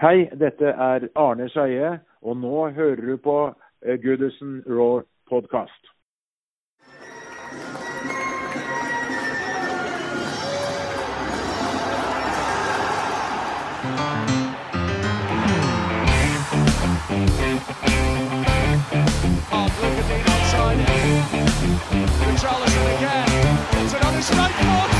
Hei, dette er Arne Skeie, og nå hører du på eh, Goodison Raw podkast. Richarlison again. It's another strike force.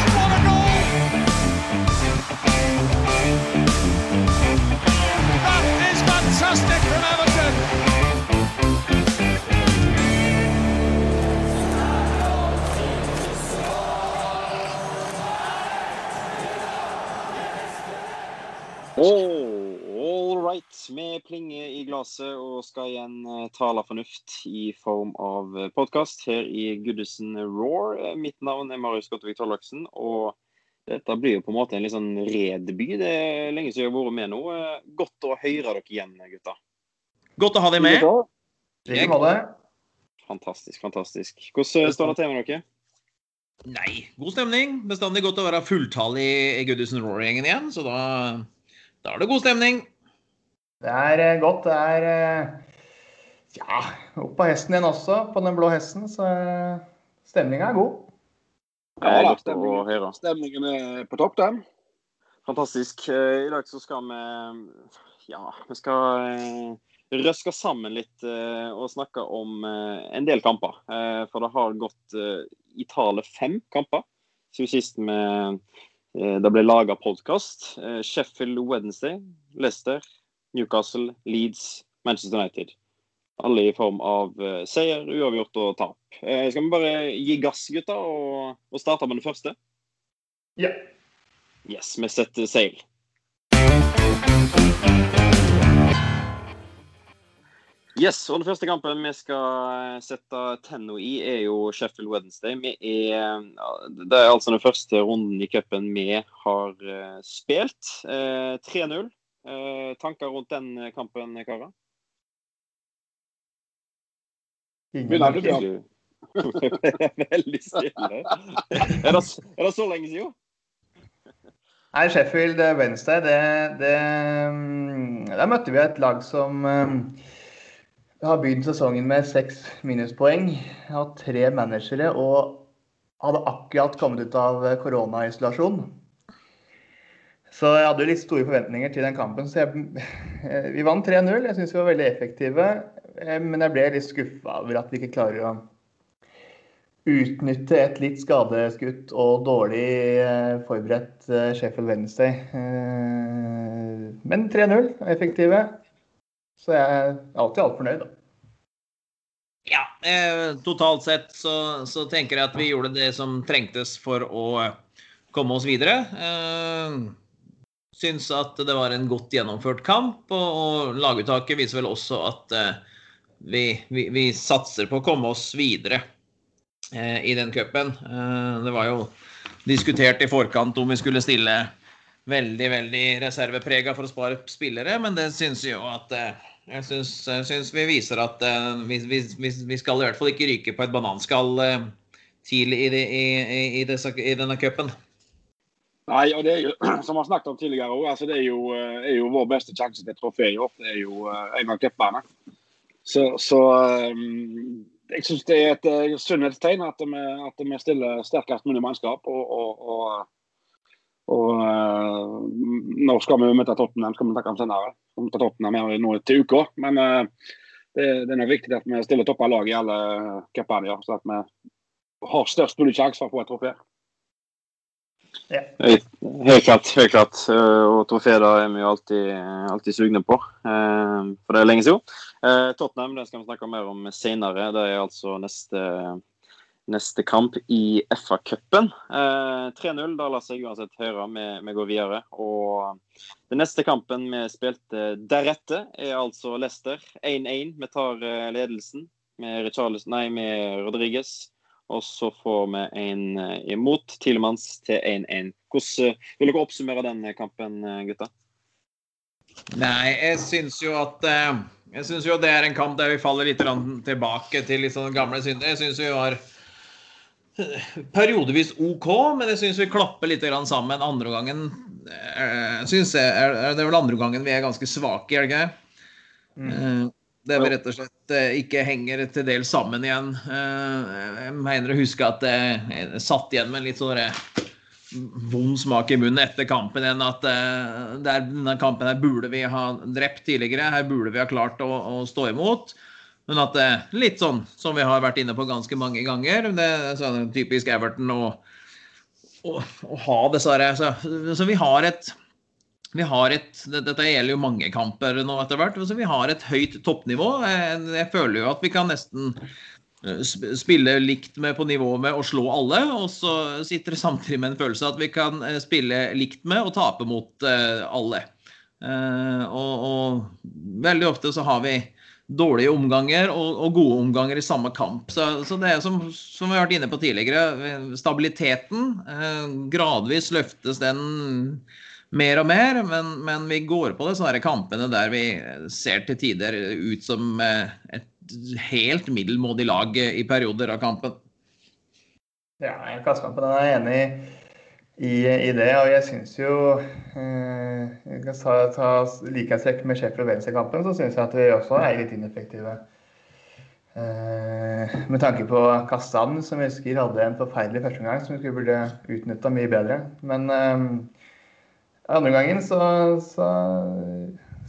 Vi plinger i glasset og skal igjen eh, tale fornuft i form av podkast her i Goodison Raw. Eh, Mitt navn er Marius Gottevik Tollaksen, og dette blir jo på en måte en litt sånn redby, Det er lenge siden jeg har vært med nå. Eh, Godt å høre dere igjen, gutta. Godt å ha deg med. Jeg. Fantastisk, fantastisk. Hvordan står det til med dere? Nei, god stemning. Bestandig godt å være fulltallig i Goodison Roar-gjengen igjen, så da, da er det god stemning. Det er eh, godt. Det er eh, ja, opp på hesten igjen også, på den blå hesten. Så eh, stemninga er god. Det er Ja, godt å høre. Stemningen er på topp, den. Fantastisk. I dag så skal vi Ja, vi skal røske sammen litt og snakke om en del kamper. Eh, For det har gått i tale fem kamper siden sist vi, eh, det ble laga podkast. Sheffield Wednesday, Leicester, Newcastle, Leeds, Manchester United. Alle i form av eh, seier, uavgjort og tap. Eh, Skal vi bare gi gass, gutta, og, og starte med det første? Ja. Yes, vi setter seil. Yes, og Den første kampen vi skal sette tenna i, er jo Sheffield Wednesday. Vi er, det er altså den første runden i cupen vi har eh, spilt. Eh, 3-0. Eh, tanker rundt den kampen, karer? Begynner du. Bjørn? Veldig stille. Er det, er det så lenge siden? Nei, Sheffield eh, Wednesday, det, det mm, Der møtte vi et lag som um, har begynt sesongen med seks minuspoeng. Har tre managere og hadde akkurat kommet ut av eh, koronaisolasjon. Så jeg hadde jo litt store forventninger til den kampen. Så jeg, vi vant 3-0. Jeg syns vi var veldig effektive. eh, Men jeg ble litt skuffa over at vi ikke klarer å utnytte et litt skadeskutt og dårlig eh, forberedt eh, Sheffield Wednesday. Men 3-0, effektive. Så jeg er alltid alt fornøyd, da. Ja, totalt sett så, så tenker jeg at vi gjorde det som trengtes for å komme oss videre. Syns at det var en godt gjennomført kamp, og, og laguttaket viser vel også at eh, vi, vi, vi satser på å komme oss videre eh, i den cupen. Eh, det var jo diskutert i forkant om vi skulle stille veldig, veldig reserveprega for å spare spillere, men det syns jo at eh, jeg syns, jeg syns vi viser at eh, vi, vi, skal i hvert fall ikke ryke på et bananskall eh, tidlig i, det, i, i, i, i denne cupen. Nei, og det er jo, som vi har snakket om tidligere også, altså det er jo, eh, er jo vår beste sjanse til trofé i år. Det er jo eh, en av klipperne. Så, så eh, jeg syns det er et eh, sunnhetstegn at vi, at vi stiller sterkest mulig mannskap. Og, og, og, og eh, nå skal vi møte Tottenham, skal vi snakke om senere. Vi skal Tottenham nå til uka. Men eh, det, det er nok viktig at vi stiller toppa lag i alle ja, så at vi har størst mulig sjanse for å få et trofé. Helt helt klart. helt klart. Eh, Og trofeer er vi jo alltid, alltid sugne på, eh, for det er lenge siden. Eh, Tottenham det skal vi snakke mer om senere. Det er altså neste, neste kamp i FA-cupen. Eh, 3-0, da lar seg uansett høre. Vi, går videre. Og den neste kampen vi spilte deretter, er altså Leicester 1-1. Vi tar ledelsen med, Richarlison- nei, med Rodriguez. Og så får vi en eh, imot Tilemanns til 1-1. Hvordan eh, vil dere oppsummere den kampen, eh, gutta? Nei, jeg syns jo at Jeg syns jo det er en kamp der vi faller litt tilbake til litt den gamle synder. Jeg syns vi var periodevis OK, men jeg syns vi klapper litt sammen andre gangen. jeg syns det er vel andre gangen vi er ganske svake, er det ikke? Mm. Det vi rett og slett ikke henger til dels sammen igjen. Jeg mener å huske at jeg satt igjen med litt sånn vond smak i munnen etter kampen enn at der, denne kampen her burde vi ha drept tidligere. Her burde vi ha klart å, å stå imot. Men at det litt sånn som vi har vært inne på ganske mange ganger. Det er sånn typisk Everton å, å, å ha her så, så, vi har et vi har et, Dette gjelder jo mange kamper nå etter hvert. Så vi har et høyt toppnivå. Jeg, jeg føler jo at vi kan nesten eh, spille likt med på nivå med å slå alle. Og så sitter det samtidig med en følelse at vi kan eh, spille likt med og tape mot alle. Og, og, veldig ofte så har vi dårlige omganger og, og, gode omganger i samme kamp. Så, så det er som, som, vi har vært inne på tidligere, stabiliteten. Eh, gradvis løftes den mer og mer, men, men vi går på disse kampene der vi ser til tider ut som eh, et helt middelmådig lag i perioder av kampen. Ja, Klassekampen er enig i i, det. Og jeg syns jo eh, Jeg kan ta, ta likhetstrekk med Sheffield Wednesday-kampen, så syns jeg at vi også er litt ineffektive. Eh, med tanke på Kastan, som jeg husker hadde en forferdelig førsteomgang som vi burde utnytta mye bedre. Men eh, andre gangen så, så,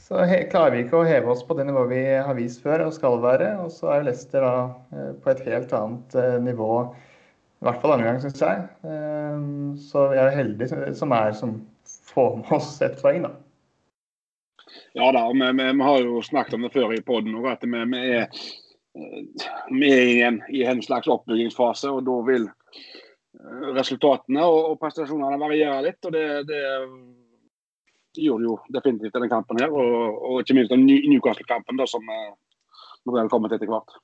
så he, klarer vi ikke å heve oss på det nivået vi har vist før og skal være. Og så er Leicester da eh, på et helt annet eh, nivå i hvert fall andre gang, syns jeg. Ehm, så vi er heldige som er som får med oss et poeng, da. Ja da, vi, vi, vi, har jo snakket om det før i poden at vi, vi, er, vi er i en, i en, slags oppbyggingsfase. og Da vil eh, resultatene og, og prestasjonene variere litt. og det, det gjorde jo definitivt denne kampen her, og, og ikke minst den Newcastle-kampen som nå er kommet etter hvert.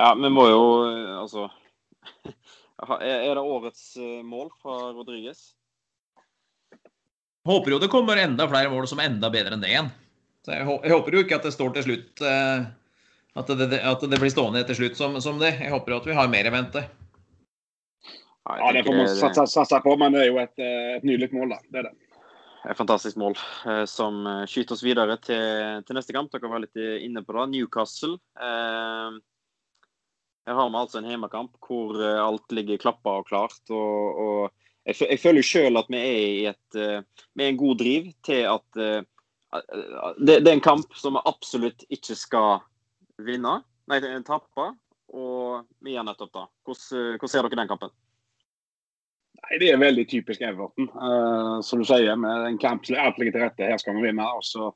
Ja, vi må jo eh, altså er det årets eh, mål fra Rodriges? Håper jo det kommer enda flere mål som er enda bedre enn det igjen. Så jeg, håper jo ikke at det står til slutt eh, at det, at det blir stående til slutt som, som, det. Jeg håper jo at vi har mer i vente. Ja, det får man satse, på, men det er jo et, eh, et nydelig mål, da. Det er det. Et fantastisk mål som skyter oss videre til, til, neste kamp. Dere var litt inne på det. Newcastle. Eh, her har vi altså en hjemmekamp hvor eh, alt ligger klappa og klart. og, og jeg, jeg, føler jo sjøl at vi er i et, uh, en god driv til at det, det, er en kamp som vi absolutt ikke skal vinne, nei, tape. Og vi gjør nettopp det. Hvordan, hvordan ser dere den kampen? Nei, Det er veldig typisk Everton. Uh, som du sier, med en kamp som alt ligger til rette. Her skal vi vinne. og så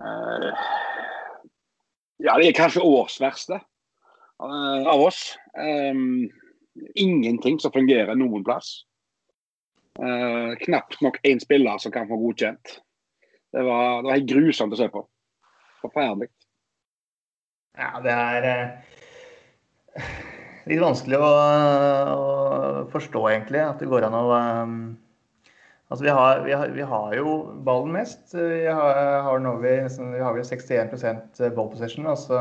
uh, Ja, det er kanskje årsverste. uh, av oss. Um, ingenting som fungerer noen plass. Uh, knapt nok én spiller som kan få godkjent. Det var, det var helt grusomt å se på. Forferdelig. Ja, det er uh, litt vanskelig å, å, forstå, egentlig, at det går an å um, Altså, vi har, vi, har, vi har, jo ballen mest. Vi har, har, vi, vi har 61% ballpossession. så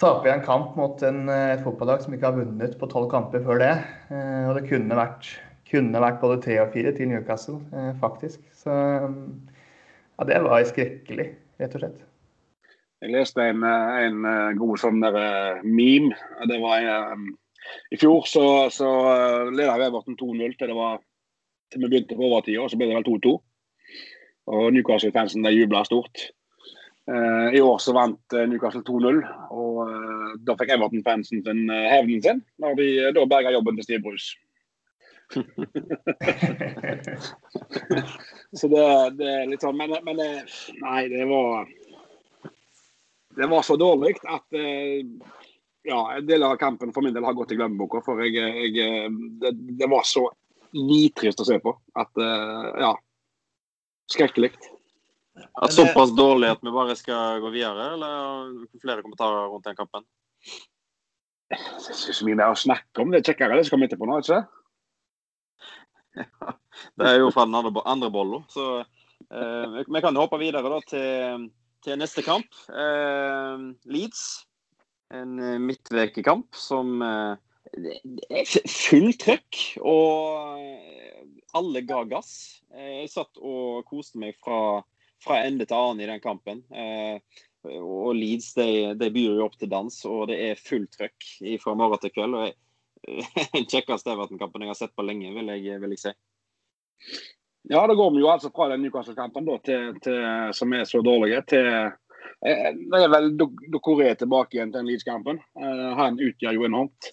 taper vi en kamp mot en, eh, et fotballag som ikke har vunnet på tolv kamper før det. Eh, og det kunne vært, kunne vært både tre og fire til Newcastle, eh, faktisk. Så ja, det var skrekkelig, rett og slett. Jeg leste en, en god sånn der meme. Det var en, I fjor så, så leda Everton 2-0 til det var til vi begynte på overtida, og så ble det vel 2-2. Og Newcastle-fansen jubla stort. Eh, I år så vant eh, Newcastle 2-0, og eh, da fikk Everton-fansen sin hevnen sin. Når de da berga jobben til Steve Bruce. så det, det, er litt sånn Men, men nei, det var Det var så dårlig at ja, en del av kampen for min del har gått i glemmeboka. For jeg, jeg det, det, var så nitrist å se på at ja. Skrekkelig. At såpass dårlig at vi bare skal gå videre, eller flere kommentarer rundt den kampen? Det er så mye mer å snakke om. Det er kjekkere det skal vi etterpå nå, ikke ja, Det er jo fra den andre, andre bollen. Så eh, vi kan hoppe videre da, til, til neste kamp. Eh, Leeds. En eh, midtvekekamp som eh, er fullt trøkk. Og alle ga gass. Jeg satt og koste meg fra, fra ende til annen i den kampen. Og Leeds de, de byr jo opp til dans, og det er fullt trøkk fra morgen til kveld. og den kjekkeste Everton-kampen jeg har sett på lenge, vil jeg, vil jeg si. Ja, da går vi jo altså fra den Newcastle-kampen som er så dårlig, til eh, Det er vel Dokoré tilbake igjen til den Leeds-kampen. Uh, han utgjør jo enormt.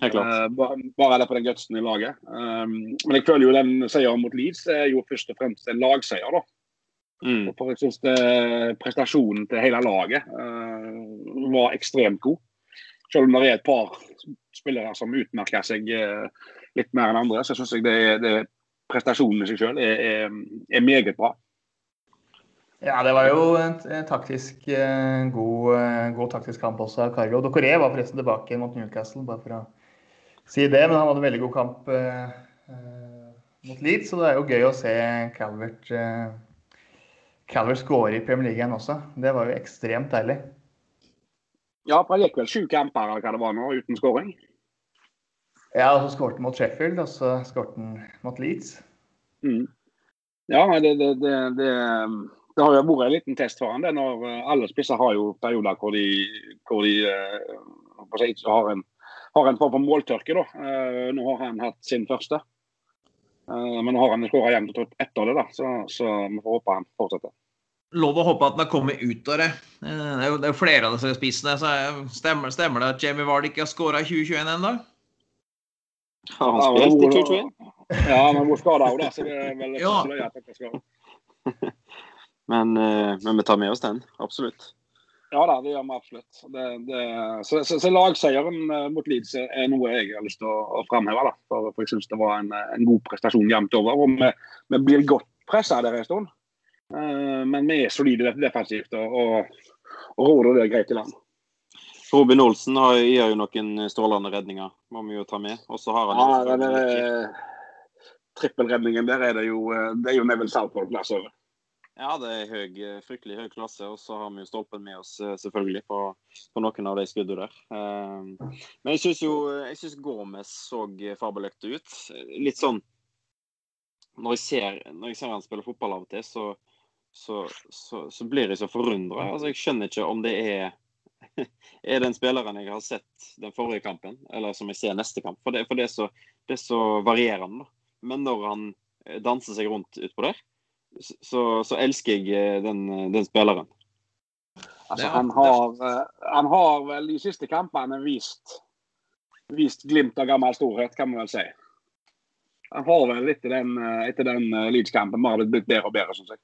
Helt klart. Uh, bare, bare på den gutsen i laget. Um, men jeg føler jo den seieren mot Leeds er jo først og fremst en lagseier, da. Mm. For jeg synes det, prestasjonen til hele laget uh, var ekstremt god. Selv om det er et par spillere som utmerker seg litt mer enn andre, så syns jeg det er, det prestasjonen i seg sjøl er, er, er, meget bra. Ja, det var jo en, taktisk uh, god, uh, god, taktisk kamp også av Cargo. Dokoré var forresten tilbake mot Newcastle, bare for å si det. Men han hadde en veldig god kamp eh, mot Leeds, så det er jo gøy å se Calvert, Calvert skåre i Premier League også. Det var jo ekstremt deilig. Ja, for han gikk vel sju kamper eller hva det var nå, uten skåring? Ja, og så skåret han mot Sheffield, og så skåret han mot Leeds. Mm. Ja, det, det, det, det, har jo vært en liten test for han det når alle spisser har jo perioder hvor de, hvor de uh, har en har en form for måltørke. da. Uh, nå har han hatt sin første. Uh, men nå har han skåra jevnt og trutt etter det, da, så, så vi får håpe han fortsetter. Lov å håpe at han har kommet ut av det. Det er jo, det er jo flere av disse spissene. så Stemmer, stemmer det at Jamie Ward ikke har skåra i 2021 ennå? Har han spilt i 2021? Ja, men hvor skada òg, da. Så det er vel Ja. løye Men, eh, men vi tar med oss den, absolutt. Ja da, det gjør vi absolutt. Det, det, så, så, så lagseieren eh, mot Leeds er noe jeg har lyst til å, å framheve. Da. For, for jeg syns det var en, en god prestasjon jevnt over. Og vi, vi blir godt pressa der en stund. Uh, men vi er solide defensivt og, og, og råder det greit i land. Robin Olsen har, gjør jo noen strålende redninger, må vi jo ta med. Og så har han Ja, den der, eh, trippelredningen der er det jo, eh, det er jo Neville Southport-plass over. Ja, det er høy, fryktelig høy klasse. Og så har vi jo stolpen med oss eh, selvfølgelig på, på noen av de skuddene der. Men jeg syns jo jeg synes Gomez så fabelaktig ut. Litt sånn Når jeg ser, når jeg ser han spille fotball av og til, så, så, så, så blir jeg så forundra. Altså, jeg skjønner ikke om det er er den spilleren jeg har sett den forrige kampen, eller som jeg ser neste kamp. For det, for det, er, så, det er så varierende. Men når han eh, danser seg rundt utpå der, så, så elsker jeg eh, den, den spilleren. Altså, han, har, eh, han har vel de siste kampene vist, vist glimt av gammel storhet, kan man vel si. Han har vel etter den, eh, etter den eh, Leeds-kampen bare blitt bedre og bedre, syns jeg.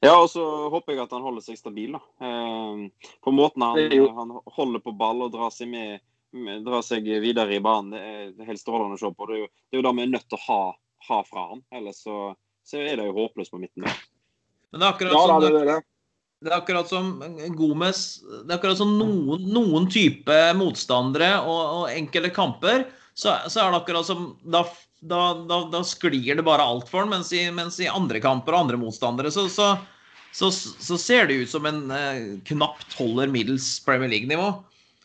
Ja, og så håper jeg at han holder seg stabil. da. Eh, på måten han, er han holder på ball og drar seg, med, med, drar seg videre i banen, det er, er helt strålende å se på. Det er jo det, er jo det vi er nødt til å ha, ha fra han. Ellers så, så er det jo håpløst på midten. der. Men det er akkurat Ja, som det, det, det. Det er akkurat som Gomez Det er akkurat som noen, noen type motstandere og, og enkelte kamper, så, så er det akkurat som da, da, da, da sklir det bare alt for ham. mens mens i andre kamper og andre motstandere så, så, så, så ser det ut som en eh, knapt holder middels Premier League-nivå.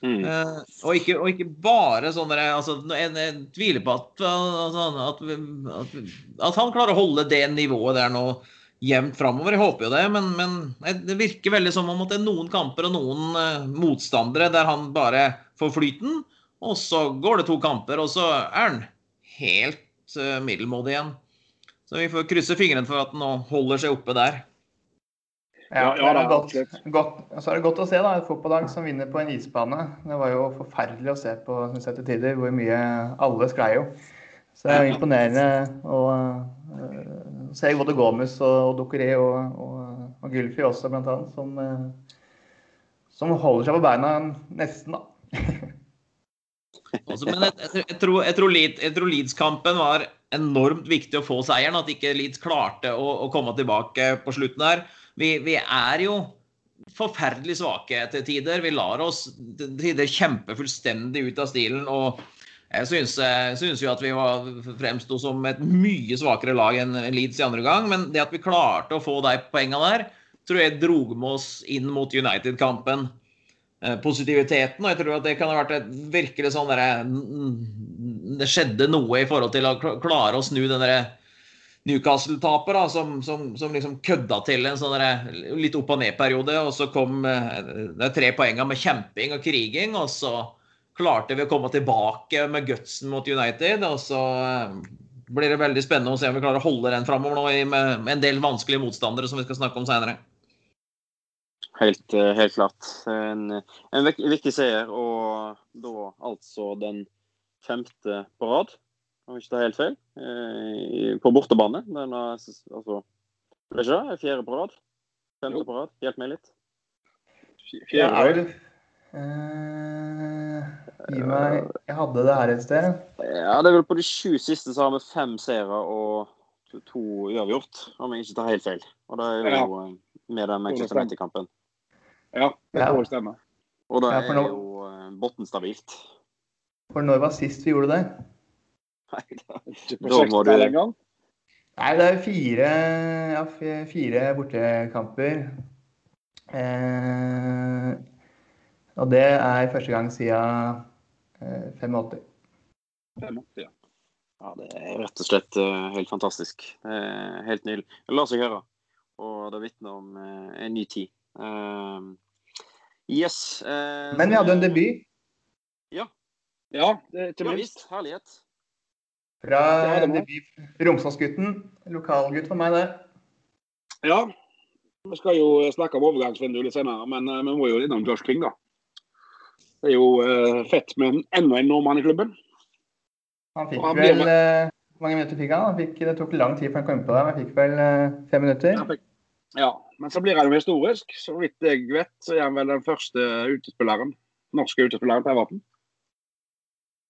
Mm. Eh, og, ikke, og ikke bare sånn altså, jeg, jeg tviler på at, altså, at, at, at han klarer å holde det nivået der nå jevnt framover. Jeg håper jo det, men, men det virker veldig som om at det er noen kamper og noen eh, motstandere der han bare får flyten, og så går det to kamper, og så er han helt eh, middelmådig igjen. Så vi får krysse fingrene for at den nå holder seg oppe der. Ja, det er godt, godt, så er det godt å se da, et fotballag som vinner på en isbane. Det var jo forferdelig å se på synes jeg, til tider, hvor mye alle sklei jo. Så det er jo imponerende å uh, se både Gomez og, og Ducoré og, og, og Gylfi også, blant annet, som, uh, som holder seg på beina nesten, da. Altså, men jeg, jeg, tror, jeg, tror Leeds, jeg tror Leeds-kampen var enormt viktig å få seieren. At ikke Leeds klarte å, å komme tilbake på slutten her. Vi, vi, er jo forferdelig svake til tider. Vi lar oss til tider kjempe fullstendig ut av stilen. og jeg syns, syns jo at vi var, fremsto som et mye svakere lag enn Leeds i andre gang. Men det at vi klarte å få de poengene der, tror jeg drog med oss inn mot United-kampen. Eh, positiviteten. Og jeg tror at det kan ha vært et virkelig sånn derre det skjedde noe i forhold til å klare å snu den derre Newcastle-taper, som, som, som, liksom kødda til en sånn litt opp og ned-periode. Og så kom det tre poengene med kjemping og kriging, og så klarte vi å komme tilbake med gutsen mot United. Og så blir det veldig spennende å se om vi klarer å holde den framover nå med en del vanskelige motstandere som vi skal snakke om seinere. Helt, eh, helt, klart. En, en, viktig seier, og da altså den femte på rad, om ikke tar helt feil, eh, på bortebane. Den er, altså, det ikke det? Fjerde på rad? Femte på rad? Hjelp meg litt. Fjerde på rad? uh, Gi meg Jeg hadde det her et sted. Ja, det er vel på de sju siste så har vi fem seire og to uavgjort, om jeg ikke tar helt feil. Og det er jo ja. med den Manchester United-kampen. Ja, det får stemme. Og da er nå... jo botten bunnstabilt. For når var sist vi gjorde det? Nei, da, da må du Nei, det er fire, ja, fire bortekamper. Eh, og det er første gang siden eh, 85. 85, ja. Ja, Det er rett og slett uh, helt fantastisk. Uh, helt nydelig. La seg høre. Og det vitner om uh, en ny tid. Yes. Eh, Men vi hadde en debut. Ja. Ja, det, til ja Ja, herlighet. Fra debut Romsdalsgutten. Lokalgutt for meg, det. Ja. Vi skal jo snakke om overgangsvinduet litt senere, men uh, vi må jo innom Josh King, da. Det er jo uh, fett med enda en nordmann i klubben. Han fikk han vel Hvor mange minutter fikk han? han fikk, det tok lang tid før han kom på det, men han fikk vel fem minutter? Ja, ja, men så blir han jo historisk. Så vidt jeg vet, så er han vel den første utespilleren, norske utespilleren på Everton.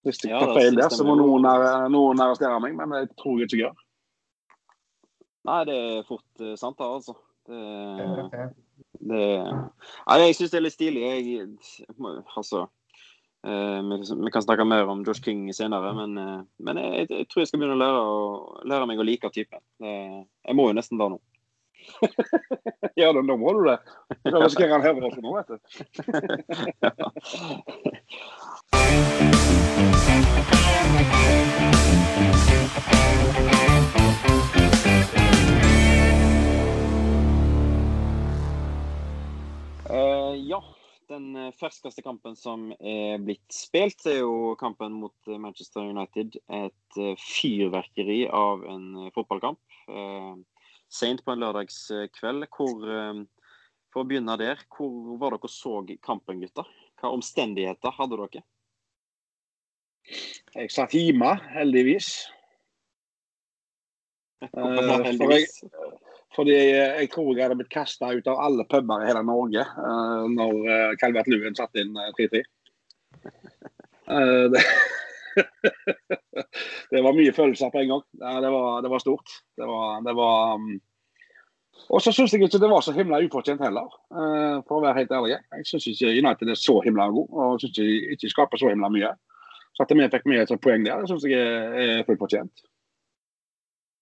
Hvis jeg tar feil der, så må noen, noen, arrestere meg, men det tror jeg ikke gjør. Nei, det er fort uh, sant, da, altså. Det, det Nei, jeg syns det er litt stilig. Jeg, altså uh, vi, vi, kan snakke mer om Josh King senere, men, uh, men jeg, jeg, tror jeg skal begynne å lære, å, lære meg å like typen. jeg må jo nesten da nå. ja, da, må du det. Da risikerer han oss nå, vet du. Uh, ja, den ferskeste kampen som er blitt spilt, er jo kampen mot Manchester United. Et fyrverkeri av en fotballkamp. Uh, sent på en lørdagskveld. Hvor, eh, for å begynne der, hvor var dere så kampen, gutter? Hva omstendigheter hadde dere? Jeg satt hjemme, heldigvis. heldigvis. For jeg, fordi jeg, tror jeg hadde blitt kasta ut av alle puber i hele Norge uh, når uh, Calvert Luen satte inn 3-3. Det, var mye følelser på en gang. Det var, det var stort. Det var, det var um... Og så syns jeg ikke det var så himla ufortjent heller, uh, for å være helt ærlig. Jeg syns ikke United er så himla god, og syns ikke, ikke skaper så himla mye. Så at vi fikk med et poeng der, det syns jeg er fullt fortjent.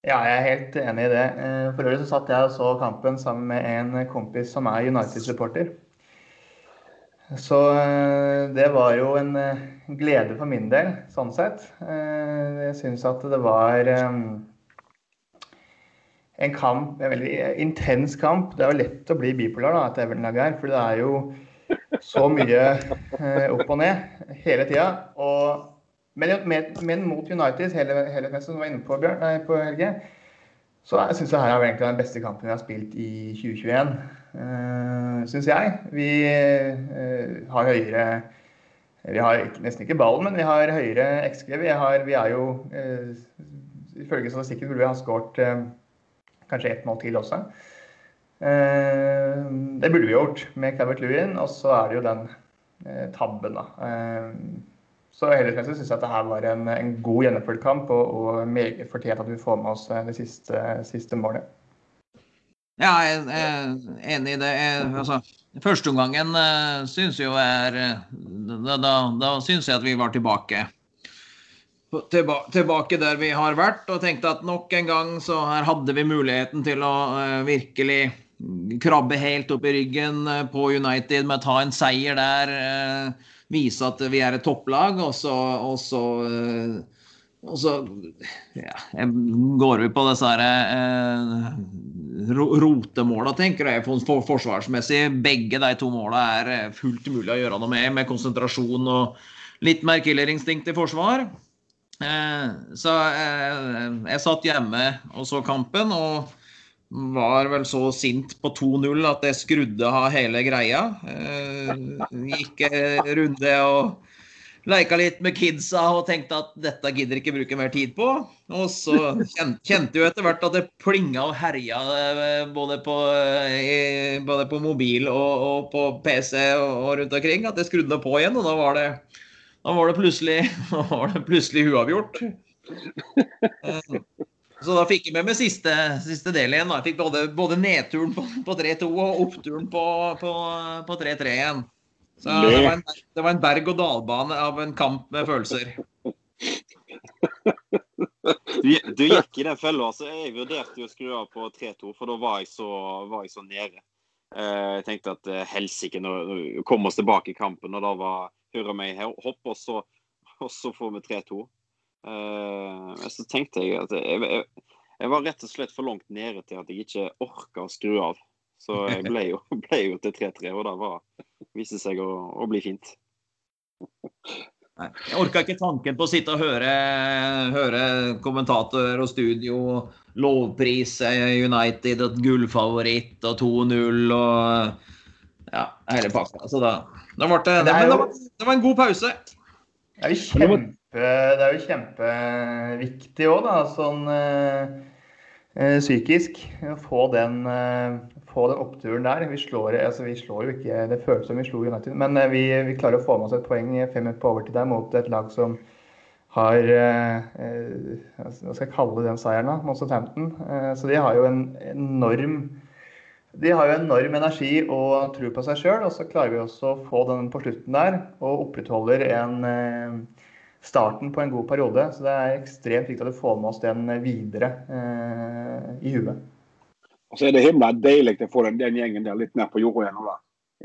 Ja, jeg er helt enig i det. Eh, for øvrig så satt jeg og så kampen sammen med en kompis som er United-supporter. Så eh, det var jo en eh, glede for min del, sånn sett. Eh, jeg syns at det var en kamp, en veldig intens kamp. Det er jo lett å bli bipolar da, etter Everton-laget her, for det er jo så mye opp og ned hele tida. Men, men, mot United, hele, hele som var inne på, Bjørn, på Helge, så syns jeg her er egentlig den beste kampen vi har spilt i 2021 uh, eh, syns jeg. Vi uh, har høyere Vi har nesten ikke ballen, men vi har høyere XG. Vi, har, vi er jo uh, Ifølge statistikken burde vi ha skåret kanskje ett mål til også. det burde vi gjort med Cavert Lewin, og så er det jo den tabben, da. Så helhetsmessig syns jeg at det her var en, en god gjennomført kamp, og, og meget fortjent at vi får med oss det siste, siste målet. Ja, jeg er enig i det. Altså, Førsteomgangen uh, eh, syns jo er eh, Da, da, da syns jeg at vi var tilbake. Tilba tilbake der vi har vært, og tenkte at nok en gang så her hadde vi muligheten til å uh, virkelig krabbe helt opp i ryggen på United med å ta en seier der. Uh, vise at vi er et topplag, og så, og så og så ja, går vi på disse eh, rotemåla, tenker jeg, for, forsvarsmessig. Begge de to måla er eh, fullt mulig å gjøre noe med, med konsentrasjon og litt mer killerinstinkt i forsvar. Eh, så eh, jeg satt hjemme og så kampen, og var vel så sint på 2-0 at jeg skrudde av hele greia. Eh, gikk runde og Leika litt med kidsa og tenkte at dette gidder ikke bruke mer tid på. Og så kjente jo etter hvert at det plinga og herja eh, både på, både på mobil og, og, på PC og, rundt omkring. At det skrudde på igjen, og da var det, da var det, plutselig, var det plutselig uavgjort. Eh, så da fikk jeg med meg siste, siste del igjen. Da. Jeg fikk både, både nedturen på, på 3-2 og oppturen på, på 3-3 igjen. Så det var, en, det var en berg-og-dal-bane av en kamp med følelser. Du, du, gikk i den fella. så jeg vurderte jo å skru av på 3-2, for da var jeg så, var jeg så nede. Eh, jeg tenkte at eh, helsike, nå kom oss tilbake i kampen, og da var hurra meg hopp, og så, og så får vi 3-2. Eh, så tenkte jeg at jeg, jeg, jeg, var rett og slett for langt nede til at jeg ikke orka å skru av. Så jeg ble jo, ble jo til 3-3, og det var, viste seg å, å bli fint. Nei, jeg orka ikke tanken på å sitte og høre, høre kommentator og studio lovprise United og gullfavoritt og 2-0 og ja, hele pakka. Så da, da ble det, det, det, var, det, var, en god pause. Det er jo kjempe, det er jo kjempeviktig òg, da. Sånn eh, eh, psykisk. Å få den eh, få den oppturen der. Vi slår, altså vi slår, jo ikke Det føles som vi slo United, men eh, vi, vi, klarer å få med oss et poeng fem minutter på overtid der mot et lag som har eh, eh Hva skal jeg kalle den seieren, da? Mot Southampton. Eh, så de har jo en enorm de har jo enorm energi og tro på seg sjøl, og så klarer vi også å få den på slutten der. Og opprettholder en eh, starten på en god periode. Så det er ekstremt viktig at vi får med oss den videre eh, i huet. Og så er det himla deilig å få den, den, gjengen der litt ned på jorda igjen. Da,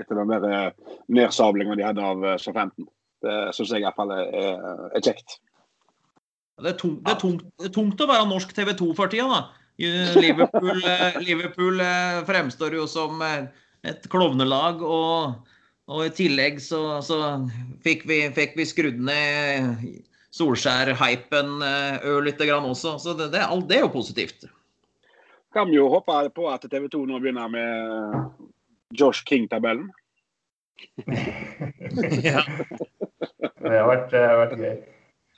etter den der nedsablinga nedsablingen de hadde av eh, Så-15. Det syns jeg i hvert fall er, er kjekt. Det er, tungt, det, er tungt, det er, tungt, å være norsk TV 2 for tida, da. Liverpool, eh, Liverpool fremstår jo som et klovnelag. Og, og, i tillegg så, så fikk, vi, fikk, vi, skrudd ned Solskjær-hypen ørlite grann også. Så det, det, det er jo positivt kan vi jo håpe på at TV 2 nå begynner med Josh King-tabellen. ja. Det har vært, det har vært gøy.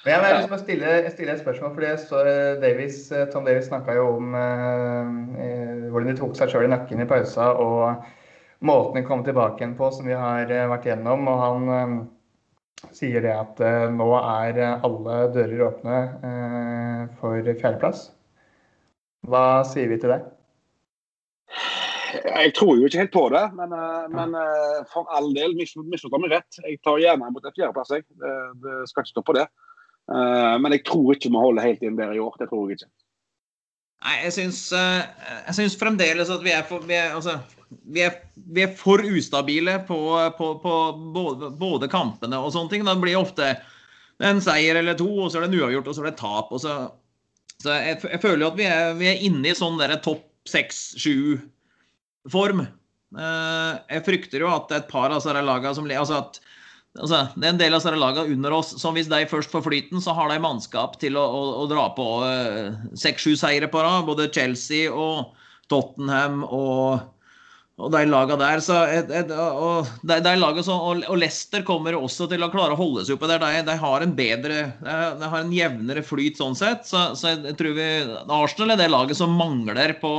Men jeg vil liksom stille, stille, et spørsmål. for så eh, Davis, eh, Tom Davis snakka jo om eh, hvordan de tok seg sjøl i nakken i pausa. Og måten de kom tilbake igjen på, som vi har eh, vært gjennom. Og han eh, sier det at eh, nå er alle dører åpne for fjerdeplass. Hva sier vi til det? Jeg tror jo ikke helt på det, men, eh, men eh, for all del, misforstå meg rett. Jeg tar gjerne mot en fjerdeplass, jeg. Det, det skal ikke stå på det. Eh, men jeg tror ikke vi holder helt inn der i år. Det tror jeg ikke. Nei, jeg syns, jeg syns fremdeles at vi er for, vi er, altså, vi er, vi er for ustabile på, på, på både, både, kampene og sånne ting. Da blir det ofte en seier eller to, og så er det en uavgjort, og så er det tap. og så så jeg, jeg føler jo at vi er, vi er inne i sånn topp seks-sju-form. Eh, jeg frykter jo at et par av disse lagene som altså at altså, Det er en del av disse lagene under oss som hvis de først får flyten, så har de mannskap til å, å, å dra på eh, seks-sju seire på rad. Både Chelsea og Tottenham og og de laga der, så, og, de, de laget så, og, og, Leicester kommer også til å klare å holde seg oppe der. De, de har en bedre de, har en jevnere flyt sånn sett. Så, så jeg tror vi Arsenal er det laget som mangler på,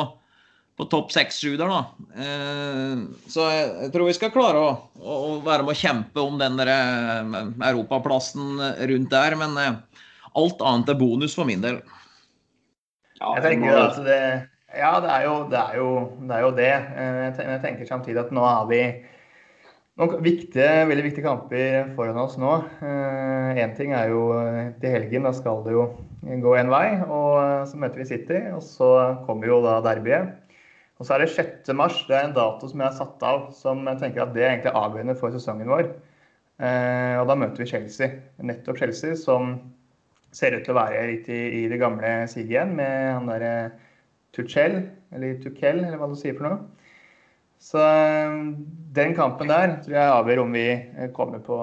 på topp seks-sju der, da. Eh, så jeg, jeg, tror vi skal klare å, å, være med å kjempe om den der eh, europaplassen rundt der. Men eh, alt annet er bonus for min del. Ja, jeg tenker at det ja, det er jo det. Er jo, det, er jo det. Eh, jeg tenker samtidig at nå har vi noen viktige, veldig viktige kamper foran oss nå. Én eh, ting er jo eh, til helgen. Da skal det jo gå en vei. og Så møter vi City, og så kommer jo da derbyet. Og så er det 6. mars. Det er en dato som jeg har satt av som jeg tenker at det er egentlig avgjørende for sesongen vår. Og da møter vi Chelsea. Nettopp Chelsea, som ser ut til å være litt i det gamle siget igjen, med han derre Tuchel, eller Tuchel, eller hva du sier for noe. Så den kampen der tror jeg avgjør om vi kommer på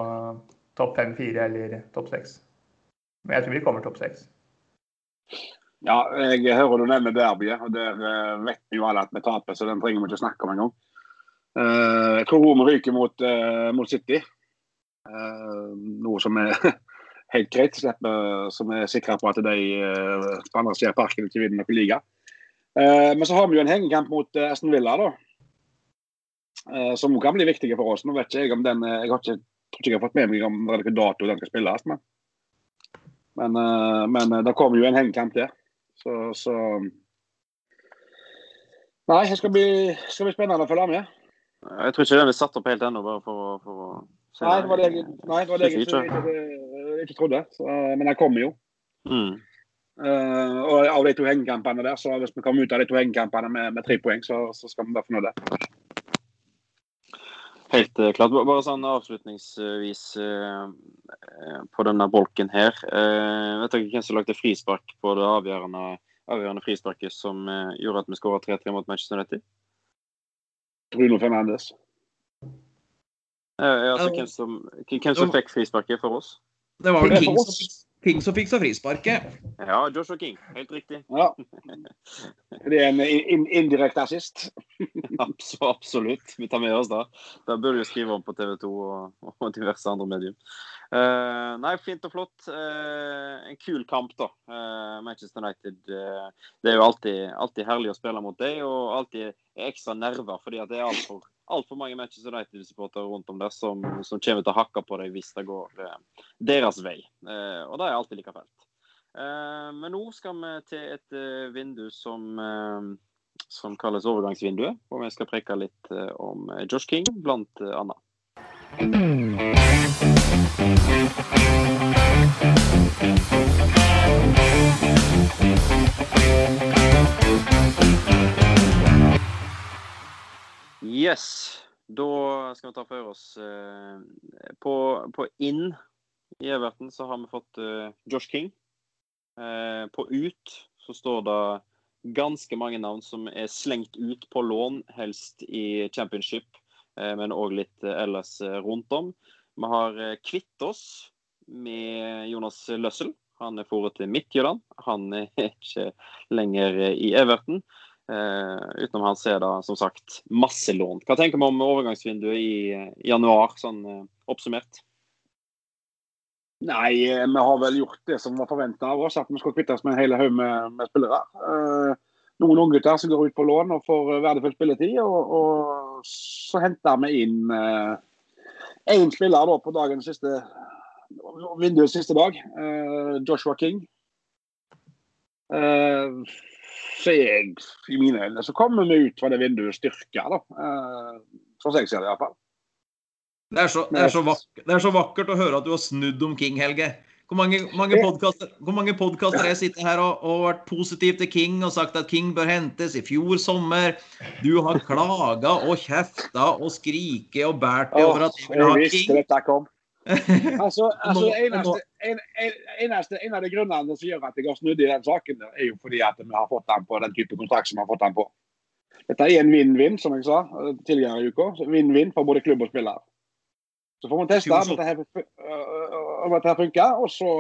topp fem, fire eller topp seks. Men jeg tror vi kommer topp seks. Ja, jeg hører du nevner derbyet, og der vet vi jo alle at vi taper, så den trenger vi ikke snakke om engang. Jeg tror Roma ryker mot, mot City. Noe som er helt greit, som er sikre på at de på andre siden av parken ikke vinner noen liga. Men så har vi jo en hengekamp mot Aston Villa, da. Som kan bli viktige for oss. Nå vet ikke jeg om den Jeg har ikke, tror ikke jeg har fått med meg om det er hvilken dato den skal spilles. Men, men, men det kommer jo en hengekamp der. Så, så Nei, det skal bli, skal bli spennende å følge med. Jeg tror ikke den er satt opp helt ennå, bare for, for å Nei, det var det jeg, nei, det var det jeg ikke, ikke, ikke, trodde. Så, men den kommer jo. Mm. Uh, og av de to hengekampene der, så hvis vi kommer ut av de to hengekampene med, med tre poeng, så, så skal vi være fornøyde. Helt uh, klart. Bare sånn avslutningsvis uh, på denne bolken her. vet dere hvem som lagde frispark på det avgjørende, avgjørende frisparket som gjorde at vi skåra 3-3 mot Manchester United? Bruno Fernandes. Altså, hvem som, hvem som fikk frisparket for oss? Det var vel King som, King som fiksa frisparket. Ja, Joshua King. Helt riktig. Ja. Det er en in indirekte assist. Absolutt. Vi tar med oss det. Da burde vi skrive om på TV 2 og, og diverse andre medier. Uh, nei, fint og flott. Uh, en kul kamp, da. Uh, Manchester United. det er jo alltid, alltid, herlig å spille mot dem, og alltid ekstra nerver fordi at det er altfor altfor mange Manchester United-supportere rundt om der som, som, kommer til å hakke på dem hvis det går eh, deres vei. Eh, og det er alltid like fælt. Eh, men nå skal vi til et vindu som, som kalles overgangsvinduet. Og vi skal preke litt om Josh King, blant annet. Yes. Da skal vi ta for oss eh, på, på, inn i Everton så har vi fått eh, Josh King. Eh, på ut så står det ganske mange navn som er slengt ut på lån, helst i championship, men òg litt ellers rundt om. Vi har kvitt oss med Jonas Løssel. Han er foret til Midtjylland. Han er ikke lenger i Everton. Uh, utenom han ser da som sagt masse lån. Hva tenker vi om overgangsvinduet i, i januar, sånn uh, oppsummert? Nei, eh, vi har vel gjort det som var forventa av oss, at vi skal kvitte oss med en hel haug med, med, spillere. Eh, noen unggutter som går ut på lån og får verdifull spilletid. Og, og så henter vi inn én spiller da på dagens siste vinduets siste dag. Joshua King. Uh, så jeg, i mine øyne, så kommer vi ut fra det vinduet styrka, da. Eh, sånn som jeg ser det iallfall. Det er, så, det, er så vakkert, det er så vakkert å høre at du har snudd om King, Helge. Hvor mange, mange podkaster har jeg sittet her og, og, vært positiv til King og sagt at King bør hentes i fjor sommer? Du har klaga og kjefta og skriket og båret deg over at jeg vil ha King. altså, altså eneste, en, eneste, en, av de grunnene som gjør at jeg har snudd i den saken, er jo fordi at vi har fått den på den type kontrakt som vi har fått den på. Dette er en vinn-vinn, som jeg sa eh, tidligere i uka. Vinn-vinn for både klubb og spiller. Så får vi teste om dette, her, om dette funker, og så,